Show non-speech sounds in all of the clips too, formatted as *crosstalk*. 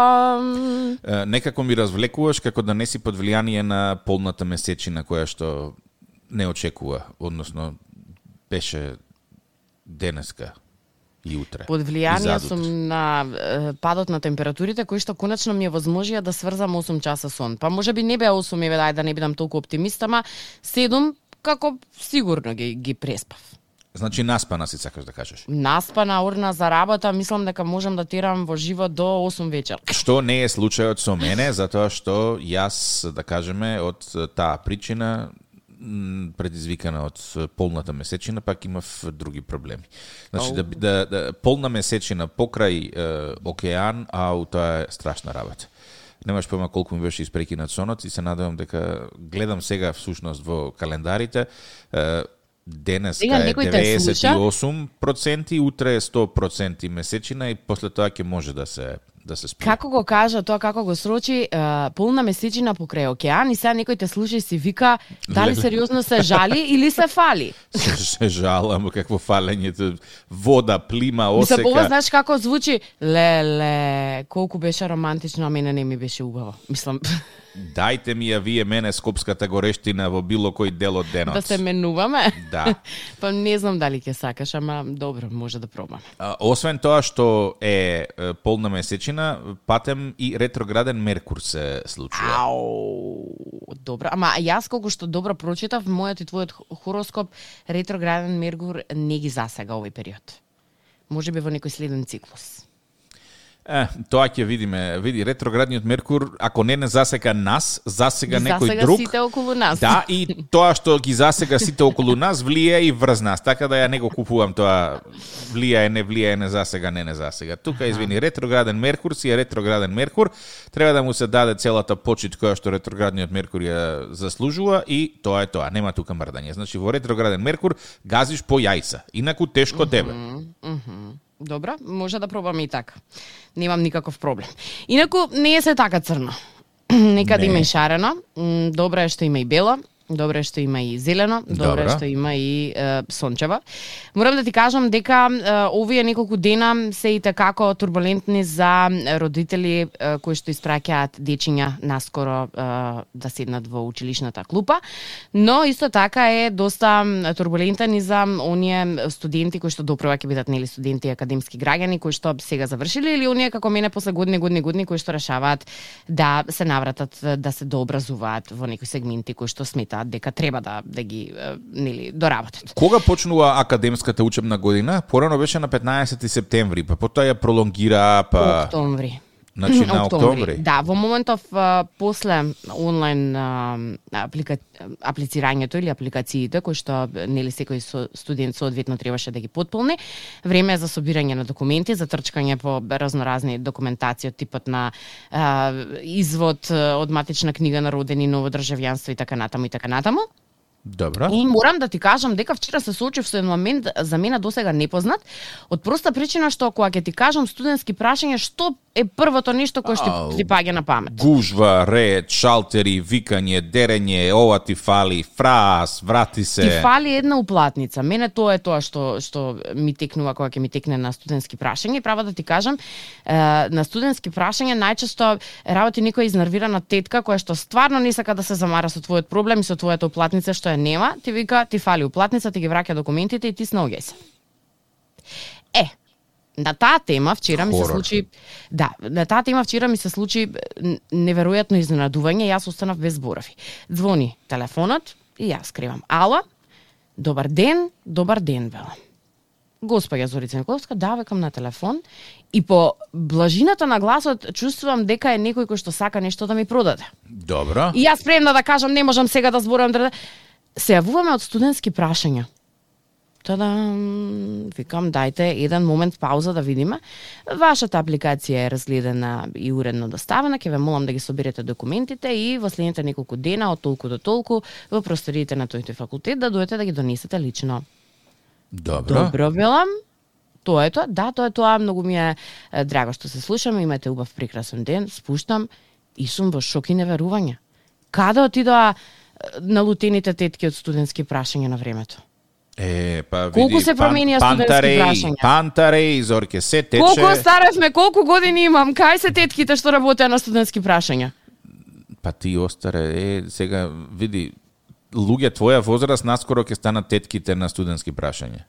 Um... Некако ми развлекуваш како да не си под влијание на полната месечина која што не очекува, односно беше денеска и утре. Под влијание сум на е, падот на температурите кои што конечно ми е возможија да сврзам 8 часа сон. Па може би не беа 8, еве дај да не бидам толку оптимист, ама 7 како сигурно ги ги преспав. Значи наспана си сакаш да кажеш. Наспана, урна за работа, мислам дека можам да терам во живо до 8 вечер. Што не е случајот со мене, затоа што јас, да кажеме, од таа причина предизвикана од полната месечина, пак имав други проблеми. Значи, да, да, да, полна месечина покрај е, океан, ау, тоа е страшна работа. Немаш појма колку ми беше испрекинат сонот и се надевам дека гледам сега всушност во календарите, е, денес е 98%, утре е 100% месечина и после тоа ќе може да се да се спие. Како го кажа тоа, како го срочи, е, полна месечина покрај океан и сега некој те слуша и си вика дали сериозно се жали *laughs* или се фали. Се, се жалам, какво фалење, вода, плима, осека. Мисля, знаеш како звучи? Леле, колку беше романтично, а мене не ми беше убаво. Мислам, *laughs* Дајте ми ја вие мене скопската горештина во било кој дел од денот. Да се менуваме? Да. *laughs* па не знам дали ќе сакаш, ама добро, може да пробаме. Освен тоа што е полна месечина, патем и ретрограден Меркур се случува. Ау, добро. Ама јас колку што добро прочитав, мојот и твојот хороскоп, ретрограден Меркур не ги засега овој период. Може би во некој следен циклус. Е, тоа ќе видиме. Види, ретроградниот Меркур, ако не не засека нас, засега ги некој засега друг. сите околу нас. Да, и *laughs* тоа што ги засега сите околу нас, влие и врз нас. Така да ја не го купувам тоа влијае, не влијае, не засега, не не засега. Тука, извини, ретрограден Меркур си е ретрограден Меркур. Треба да му се даде целата почит која што ретроградниот Меркур ја заслужува и тоа е тоа. Нема тука мрдање. Значи, во ретрограден Меркур газиш по јајца. Инаку тешко тебе. Mm -hmm. Добра, може да пробаме и така. Немам никаков проблем. Инаку не е се така црно. *clears throat* Некаде има и шарено. Добро е што има и бело. Добро е што има и зелено, добро е што има и е, сончева. Морам да ти кажам дека е, овие неколку дена се и такако турбулентни за родители е, кои што испраќаат дечиња наскоро е, да седнат во училишната клупа, но исто така е доста турбулентен и за оние студенти кои што допрва ќе бидат нели студенти академски граѓани кои што сега завршиле или оние како мене после години години години кои што решаваат да се навратат да се дообразуваат во некои сегменти кои што сметаат сметаат дека треба да да ги нели доработат. Кога почнува академската учебна година? Порано беше на 15 септември, па потоа ја пролонгира па Октомври. Значи на октомври. Да, во моментов а, после онлайн а, аплика, аплицирањето или апликациите кои што нели секој со, студент соодветно требаше да ги потполни, време е за собирање на документи, за трчкање по разноразни документации од типот на а, извод од матична книга на родени, ново државјанство и така натаму и така натаму. Добро. И морам да ти кажам дека вчера се соочив со еден момент за мене досега непознат, од проста причина што кога ќе ти кажам студентски прашања, што е првото нешто кое што ти паѓа на памет? Гужва, ред, шалтери, викање, дерење, ова ти фали, фраз, врати се. Ти фали една уплатница. Мене тоа е тоа што што ми текнува кога ќе ми текне на студентски прашања и права да ти кажам, на студентски прашања најчесто работи некоја изнервирана тетка која што стварно не сака да се замара со твојот проблем и со твојата уплатница што ја нема, ти вика ти фали уплатница, ти ги враќа документите и ти снаоѓај се. Е, на таа тема вчера ми се случи да, на таа тема вчера ми се случи неверојатно изненадување, јас останав без зборови. Звони телефонот и јас кривам. Ала, добар ден, добар ден, велам. Господја Зорица Николовска, да, векам на телефон и по блажината на гласот чувствувам дека е некој кој што сака нешто да ми продаде. Добро. И јас премна да кажам, не можам сега да зборам, да... се јавуваме од студентски прашања. Тада, викам, дајте еден момент пауза да видиме. Вашата апликација е разгледана и уредно доставена, ќе ве молам да ги соберете документите и во следните неколку дена, од толку до толку, во просториите на тој факултет, да дојдете да ги донесете лично. Добро. Добро, велам. Тоа е тоа. Да, тоа е тоа. Многу ми е драго што се слушаме. Имате убав прекрасен ден. Спуштам и сум во шок и неверување. Каде отидоа налутените тетки од студентски прашања на времето? Е, па види, Колку се променија студентски Пантареј, прашања? Пантареј, Зорке, се тече. Колку старевме, колку години имам, кај се тетките што работеа на студентски прашања? Па ти остаре, е, сега види, луѓе твоја возраст наскоро ќе станат тетките на студентски прашања.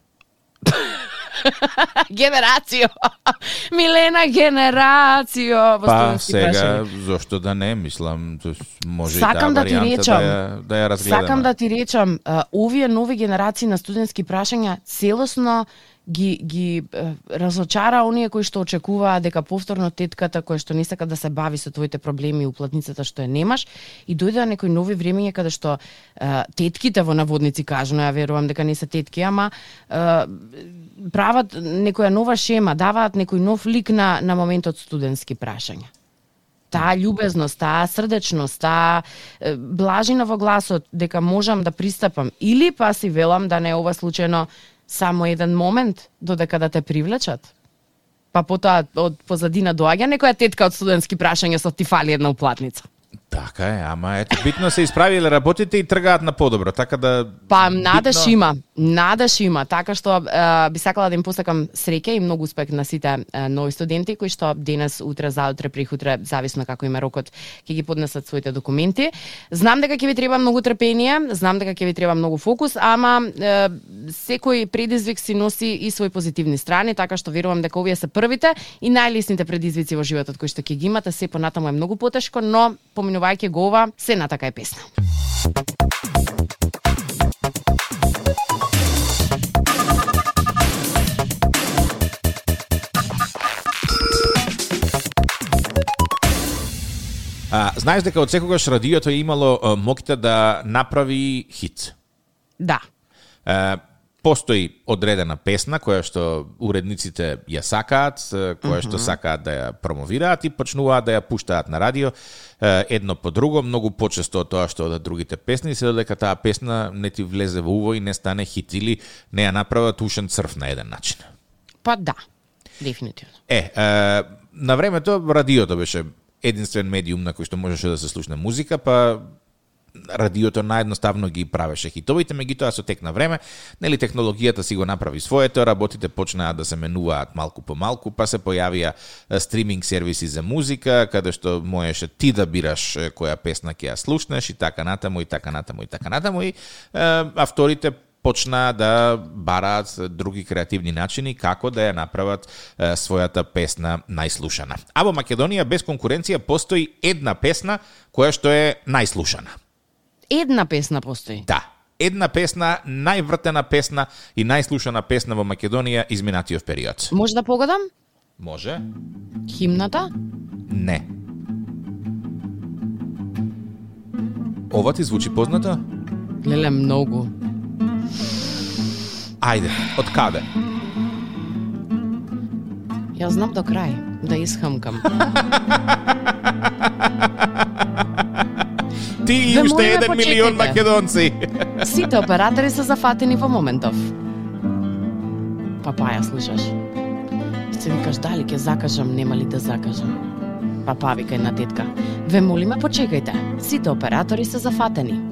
*laughs* Генерацијо. Милена генерацијо во Па сега, зошто да не, мислам, може Сакам и таа да ти варијанта речам, да ја, да ја разгледаме. Сакам да ти речам, овие нови генерации на студентски прашања целосно ги ги разочара оние кои што очекуваа дека повторно тетката која што не сака да се бави со твоите проблеми и уплатницата што ја немаш и дојде некои нови времења каде што е, тетките во наводници кажано, ја верувам дека не се тетки, ама е, прават некоја нова шема, даваат некој нов лик на на моментот студентски прашања. Таа љубезност, таа срдечност, таа блажина во гласот дека можам да пристапам или па си велам да не е ова случајно само еден момент додека да те привлечат. Па потоа од позадина доаѓа некоја тетка од студентски прашања со ти фали една уплатница. Така е, ама ето, битно се исправиле работите и тргаат на подобро, така да... Па надеж битно- има, Надаш има, така што би сакала да им посакам среќа и многу успех на сите нови студенти кои што денес, утре, заутре, прихутре, зависно како им е рокот, ќе ги поднесат своите документи. Знам дека ќе ви треба многу трпение, знам дека ќе ви треба многу фокус, ама секој предизвик си носи и свои позитивни страни, така што верувам дека овие се првите и најлесните предизвици во животот кои што ќе ги имате, се понатаму е многу потешко, но поминувајќи го ова, се на така е песна. А, знаеш дека од секогаш радиото е имало а, моќта да направи хит. Да. Е, постои одредена песна која што уредниците ја сакаат, која што сакаат да ја промовираат и почнуваат да ја пуштаат на радио едно по друго, многу почесто од тоа што од другите песни, се додека таа песна не ти влезе во уво и не стане хит или не ја направат ушен црв на еден начин. Па да, дефинитивно. Е, е, на времето радиото беше единствен медиум на кој што можеше да се слушне музика, па радиото наедноставно ги правеше хитовите, меѓутоа со тек на време, нели технологијата си го направи своето, работите почнаа да се менуваат малку по малку, па се појавија стриминг сервиси за музика, каде што можеше ти да бираш која песна ќе ја слушнеш и така натаму и така натаму и така натаму и е, авторите почнаа да бараат други креативни начини како да ја направат е, својата песна најслушана. А во Македонија без конкуренција постои една песна која што е најслушана. Една песна постои. Да, една песна, највртена песна и најслушана песна во Македонија изминатиот период. Може да погодам? Може? Химната? Не. Ова ти звучи познато? Леле, многу. Ајде, од каде? Ја знам до крај, да исхамкам. *laughs* Ти и Да, уште моля, еден милион македонци. *laughs* Сите оператори се зафатени во моментов. Па па ја слушаш. Се викаш дали ќе закажам, нема ли да закажам. Па па вика една тетка. Ве молиме почекајте. Сите оператори се зафатени.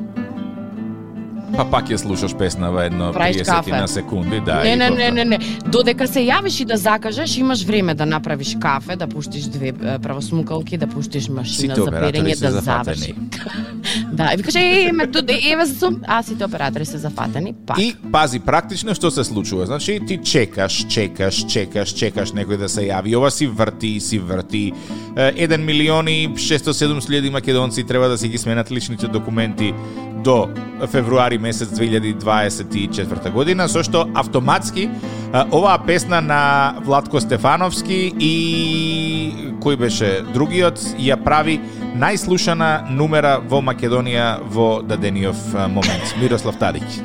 Па пак ја слушаш песна во едно Правиш 30 кафе. на секунди, да. не, не, не, не, не. Додека се јавиш и да закажеш, имаш време да направиш кафе, да пуштиш две правосмукалки, да пуштиш машина Сите за перење, да зафатени. заврши. *laughs* Да, и викаш, е, ме туде, еве сум, а сите оператори се зафатени, пак. И пази практично што се случува. Значи ти чекаш, чекаш, чекаш, чекаш некој да се јави. Ова си врти, си врти. Е, 1 милион и 607 000 македонци треба да си ги сменат личните документи до февруари месец 2024 година, со што автоматски оваа песна на Владко Стефановски и кој беше другиот ја прави најслушана нумера во Македонија во дадениот момент. Мирослав Тадиќ.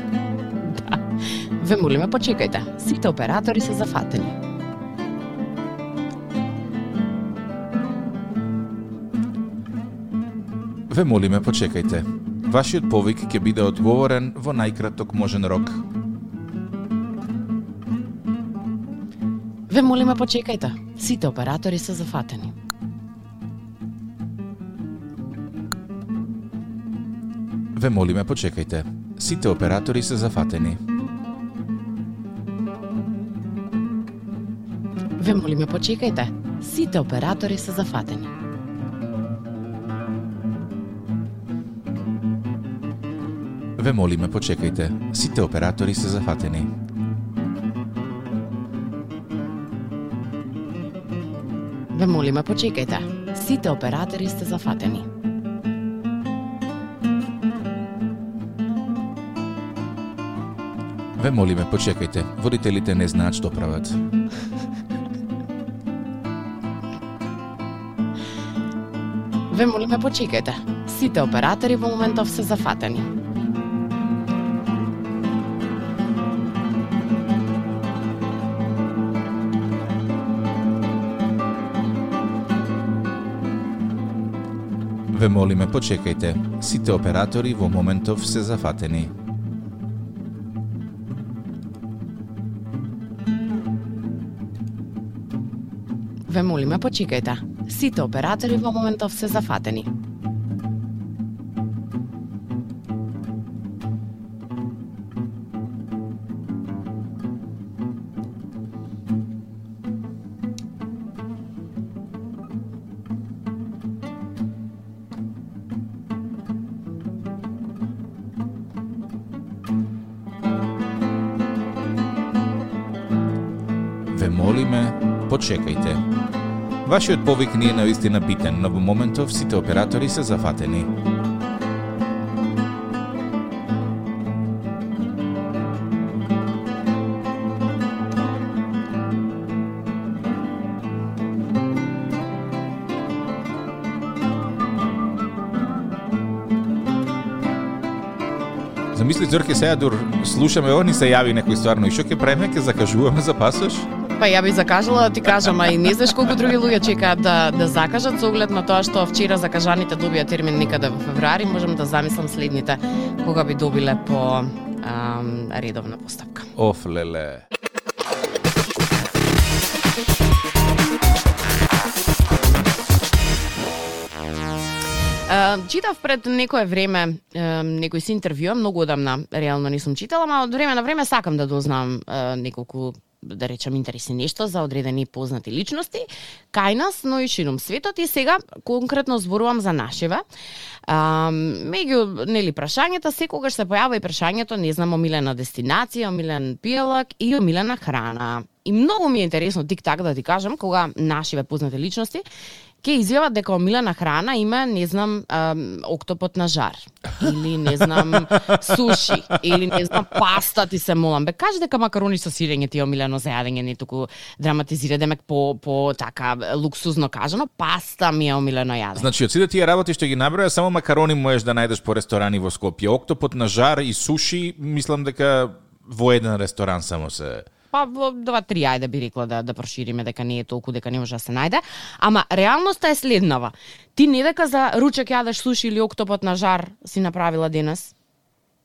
Ве молиме, почекајте. Сите оператори се зафатени. Ве молиме, почекајте. Вашиот повик ќе биде одговорен во најкраток можен рок. Ве молиме почекајте. Сите оператори се зафатени. Ве молиме почекајте. Сите оператори се зафатени. Ве молиме почекајте. Сите оператори се зафатени. Ве молиме почекајте. Сите оператори се зафатени. Ве молиме почекајте. Сите оператори сте зафатени. Ве молиме почекајте. Водителите не знаат што прават. Ве молиме почекајте. Сите оператори во моментов се зафатени. Ве молиме почекајте. Сите оператори во моментов се зафатени. Ве молиме почекајте. Сите оператори во моментов се зафатени. Молиме почекајте. Вашиот повик не е наистина битен, но во моментов сите оператори се зафатени. Замисли Зорке сега дур слушаме ово ни се јави некој стварно и што ќе преме, ќе закажуваме за пасош? Па ја би закажала да ти кажам, а и не знаеш колку други луѓе чекаат да да закажат со оглед на тоа што вчера закажаните добија термин некаде во февруари, можам да замислам следните кога би добиле по ам, редовна постапка. Оф, леле. Uh, читав пред некое време uh, некој си интервју, многу одамна реално не сум читала, ама од време на време сакам да дознам uh, неколку да речам интереси нешто за одредени познати личности кај нас, но и ширум светот и сега конкретно зборувам за нашева. А, меѓу нели прашањата секогаш се појавува и прашањето не знам омилена дестинација, омилен пијалак и омилена храна. И многу ми е интересно тик-так да ти кажам кога нашиве познати личности ќе изјават дека омилена храна има, не знам, ам, октопот на жар. Или, не знам, суши. Или, не знам, паста ти се молам. Бе, кажи дека макарони со сирење ти е омилено за јадење, не туку драматизира, демек по, по така луксузно кажано, паста ми е омилено јадење. Значи, од сите тие работи што ги наброја, само макарони можеш да најдеш по ресторани во Скопје. Октопот на жар и суши, мислам дека во еден ресторан само се па два-три ајде би рекла да да прошириме дека не е толку дека не може да се најде, ама реалноста е следнава. Ти не дека за ручек јадеш суши или октопот на жар си направила денес,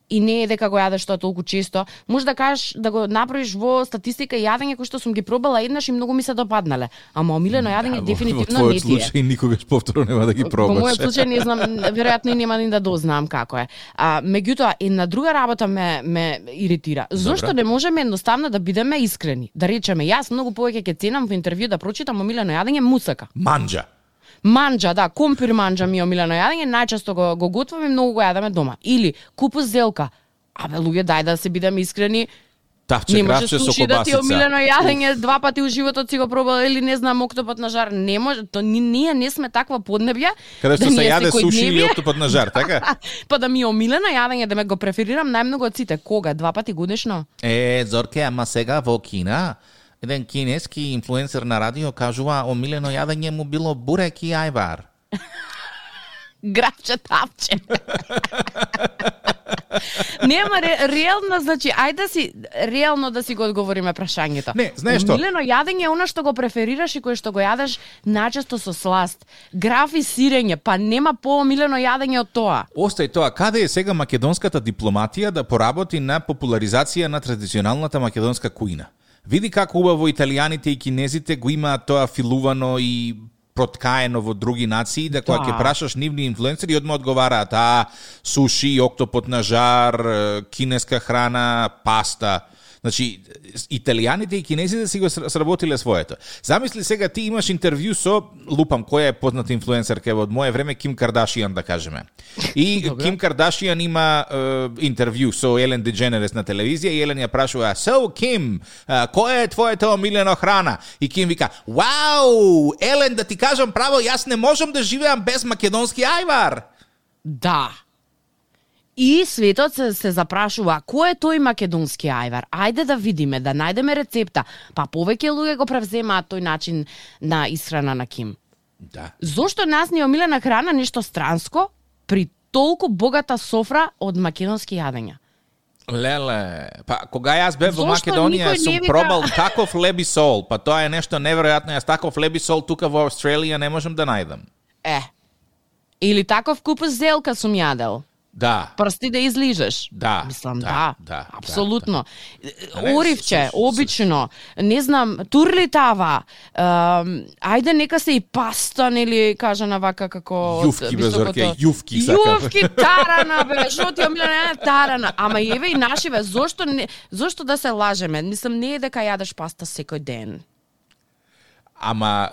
и не е дека го јадеш тоа толку често, може да кажеш да го направиш во статистика јадење кои што сум ги пробала еднаш и многу ми се допаднале. Ама омилено јадење Да, во- дефинитивно во не твојот ти е. случај никогаш повторно нема да ги Во пробаш. мојот случај не знам, веројатно и нема ни да дознам како е. А, меѓутоа, една друга работа ме, ме иритира. Зошто Добра. не можеме едноставно да бидеме искрени? Да речеме, јас многу повеќе ќе ценам во интервју да прочитам омилено јадење мусака. Манџа. Манџа, да, компир манџа ми е омилено јадење, најчесто го, го готвам и многу го јадеме дома. Или купус зелка. Абе, луѓе, дај да се бидеме искрени, Тавче не може суши да ти омилено јадење, два пати у животот си го пробала или не знам октопот на жар. Не може, то ни- ние не сме таква поднебја. Каде што да се јаде суши или октопот на жар, така? *laughs* па да ми е омилено јадење, да ме го преферирам најмногу од сите. Кога? Два пати годишно? Е, Зорке, ама сега во Кина, еден кинески инфлуенсер на радио кажува омилено јадење му било бурек и ајвар. *laughs* Гравче тапче. Нема ре, реално, значи, ајде да си реално да си го одговориме прашањето. Не, знаеш што? Милено јадење е она што го преферираш и кое што го јадеш начесто со сласт. Граф и сирење, па нема поомилено јадење од тоа. Остај тоа, каде е сега македонската дипломатија да поработи на популаризација на традиционалната македонска куина? Види како убаво италијаните и кинезите го имаат тоа филувано и проткаено во други нации, да кога Да. ќе прашаш нивни инфлуенсери, одма одговараат, а, суши, октопот на жар, кинеска храна, паста. Значи, италијаните и кинезите си го сработиле своето. Замисли сега ти имаш интервју со, лупам, која е позната инфлуенсерка од мое време, Ким Кардашијан, да кажеме. И Ким Кардашијан има е, интервју со Елен Дедженерес на телевизија и Елен ја прашува, So, Ким, која е твоето омилена храна? И Ким вика, Вау, Елен, да ти кажам право, јас не можам да живеам без македонски ајвар. Да. И светот се, се запрашува, кој е тој македонски ајвар? Ајде да видиме, да најдеме рецепта. Па повеќе луѓе го превземаат тој начин на исхрана на Ким. Да. Зошто нас ни омилена храна нешто странско при толку богата софра од македонски јадења? Леле, па кога јас бев во Македонија сум вика- пробал таков леб и сол, па тоа е нешто неверојатно, јас таков леб и сол тука во Австралија не можам да најдам. Е. Или таков купус зелка сум јадел. Да. Прсти да излижеш. Да, Мислам, да, да. да, Апсолутно. А не, Оривче, обично, не знам, турлитава, ем, ајде нека се и паста, нели, кажана вака како... Јувки, бе, високото- Зорке, јувки сакам. Јувки, тарана, бе, што ти омилена тарана. Ама еве и наши, бе, зошто, не, зошто да се лажеме? Мислам, не е дека јадеш паста секој ден. Ама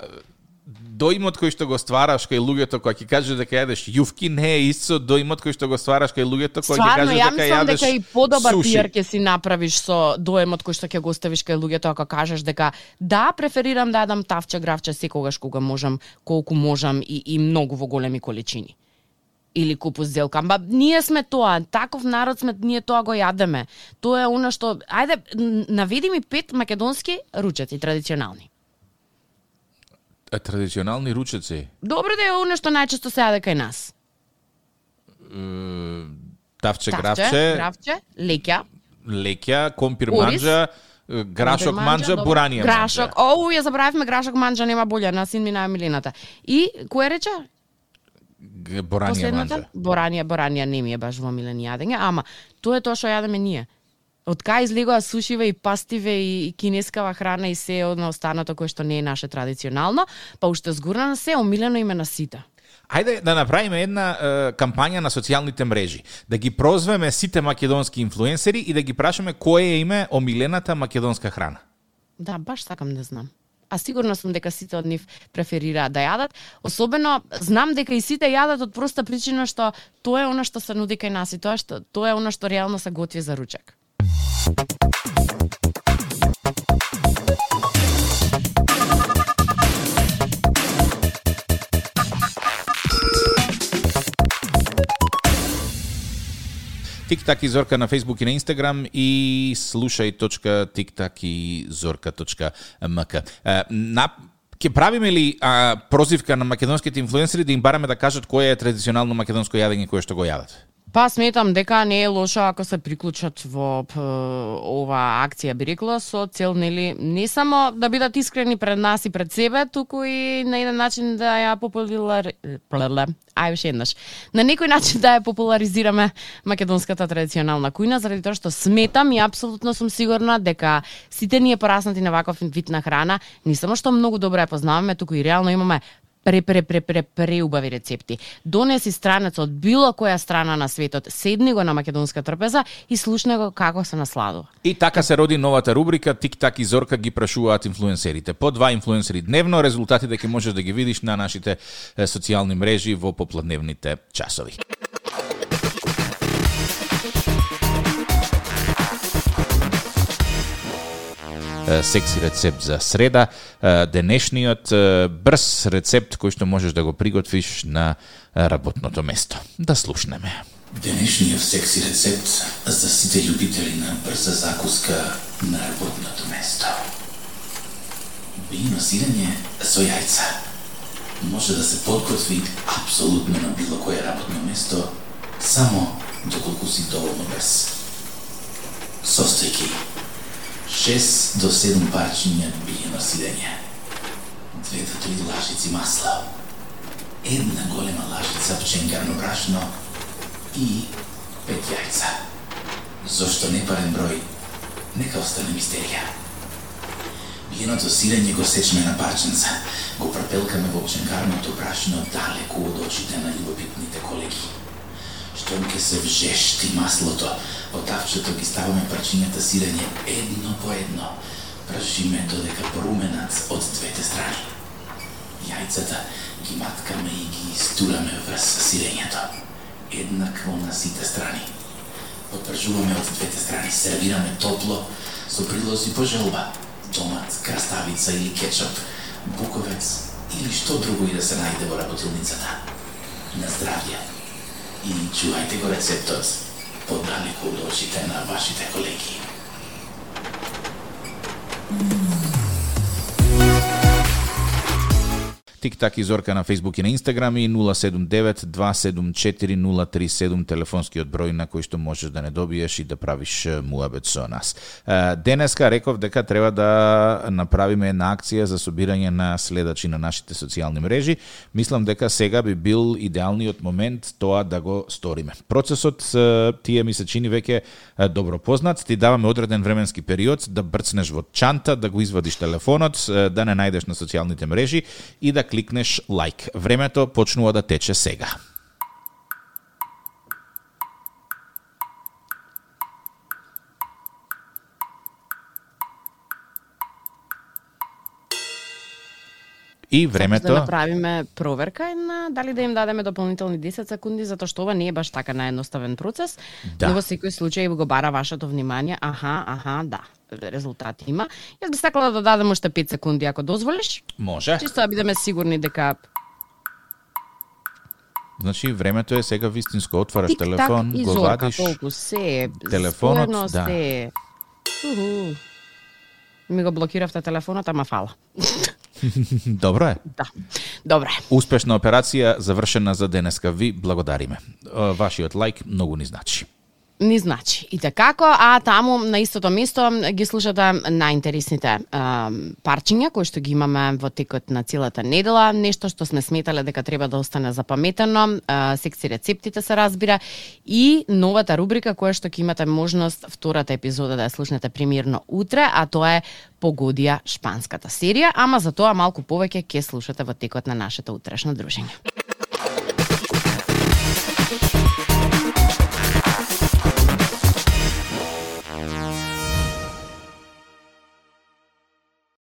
доимот кој што го ствараш кај луѓето кои ќе кажеш дека јадеш јувки не е исто доимот кој што го ствараш кај луѓето кои ќе ја дека јадеш дека и подобар пиар ќе си направиш со доемот кој што ќе го оставиш кај луѓето ако кажеш дека да, преферирам да јадам тавче гравче секогаш кога можам, колку можам и, и многу во големи количини или купус зелка. Ба, ние сме тоа, таков народ сме, ние тоа го јадеме. Тоа е она што, ајде, наведи ми пет македонски ручеци традиционални. Традиционални ручеци. Добро да е она што најчесто се јаде кај нас. Е, Тавче, гравче, гравче, леќа, леќа, компир манџа, грашок манџа, буранија Грашок. Оу, ја забравивме грашок манџа, нема болја, на син ми на милената. И кој рече? Последната? манџа. Боранија, боранија не ми е баш во милени јадење, ама тоа е тоа што јадеме ние. Од кај излегува сушиве и пастиве и, и кинескава храна и се од на останато кое што не е наше традиционално, па уште згурна на се, омилено име на сите. Ајде да направиме една е, кампања на социјалните мрежи, да ги прозвеме сите македонски инфлуенсери и да ги прашаме кој е име омилената македонска храна. Да, баш сакам да знам. А сигурно сум дека сите од нив преферираат да јадат. Особено знам дека и сите јадат од проста причина што тоа е она што се нуди кај нас и тоа што тоа е она што реално се готви за ручек. Тик-так и Зорка на Facebook и на Instagram и слушај.тиктак и На Ке правиме ли а, прозивка на македонските инфлуенсери да им бараме да кажат кој е традиционално македонско јадење кое што го јадат? Па сметам дека не е лошо ако се приклучат во п, ова акција би рекла со цел нели не само да бидат искрени пред нас и пред себе, туку и на еден начин да ја популар ај уште еднаш. На некој начин да ја популаризираме македонската традиционална кујна заради тоа што сметам и апсолутно сум сигурна дека сите ние пораснати на ваков вид на храна не само што многу добро ја познаваме, туку и реално имаме пре пре пре пре пре убави рецепти. Донеси странец од било која страна на светот, седни го на македонска трпеза и слушне го како се насладува. И така се роди новата рубрика Тик-так и Зорка ги прашуваат инфлуенсерите. По два инфлуенсери дневно, резултатите ќе можеш да ги видиш на нашите социјални мрежи во попладневните часови. Секси рецепт за среда, денешниот брз рецепт кој што можеш да го приготвиш на работното место. Да слушнеме. Денешниот секси рецепт за сите љубители на брза закуска на работното место. Бино сирење со јајца може да се подготви апсолутно на било кое работно место само доколку си доволно брз. Состојки 6 до 7 парчиња биено сирење, 2 до 3 лажици масло, една голема лажица пченкарно брашно и пет јајца. Зошто не парен број? Нека остане мистерија. Биеното сирење го сечме на парченца, го пропелкаме во пченкарното брашно далеко од очите на љубопитните колеги. Штом ке се вжешти маслото, во тавчето ги ставаме парчињата сирење едно по едно. Прашиме додека поруменат од двете страни. Јајцата ги маткаме и ги истураме врз сирењето. Еднакво на сите страни. Подпржуваме од двете страни, сервираме топло, со прилози по желба. Томат, краставица или кетчуп, буковец или што друго и да се најде во работилницата. На здравје. И чувајте го рецептот подалеку од очите на вашите колеги. Тик-так и Зорка на Facebook и на Instagram и 079-274-037 телефонскиот број на кој што можеш да не добиеш и да правиш муабет со нас. Денеска реков дека треба да направиме една акција за собирање на следачи на нашите социјални мрежи. Мислам дека сега би бил идеалниот момент тоа да го сториме. Процесот тие ми се чини веќе добро познат. Ти даваме одреден временски период да брцнеш во чанта, да го извадиш телефонот, да не најдеш на социјалните мрежи и да кликнеш лайк. Времето почнува да тече сега. И времето... Да направиме проверка на дали да им дадеме дополнителни 10 секунди, затоа што ова не е баш така наедноставен процес, Да. но во секој случај го бара вашето внимание. Аха, аха, да, резултат има. Јас би сакала да дадем уште 5 секунди, ако дозволиш, Може. чисто да бидеме сигурни дека Значи, времето е сега вистинско. Отвараш тик телефон, так го зорка, вадиш. толку се, телефонот, да. се. Уху. Ми го блокиравте телефонот, ама фала. *laughs* Добро е. Да. Добре. Успешна операција завршена за денеска. Ви благодариме. Е, Вашиот лайк многу ни значи. Не значи. И како, а таму на истото место ги слушате најинтересните парчиња кои што ги имаме во текот на целата недела, нешто што сме сметале дека треба да остане запаметено, а, секси рецептите се разбира и новата рубрика која што ќе имате можност втората епизода да ја слушнете премиерно утре, а тоа е Погодија шпанската серија, ама за тоа малку повеќе ќе слушате во текот на нашето утрешно дружење.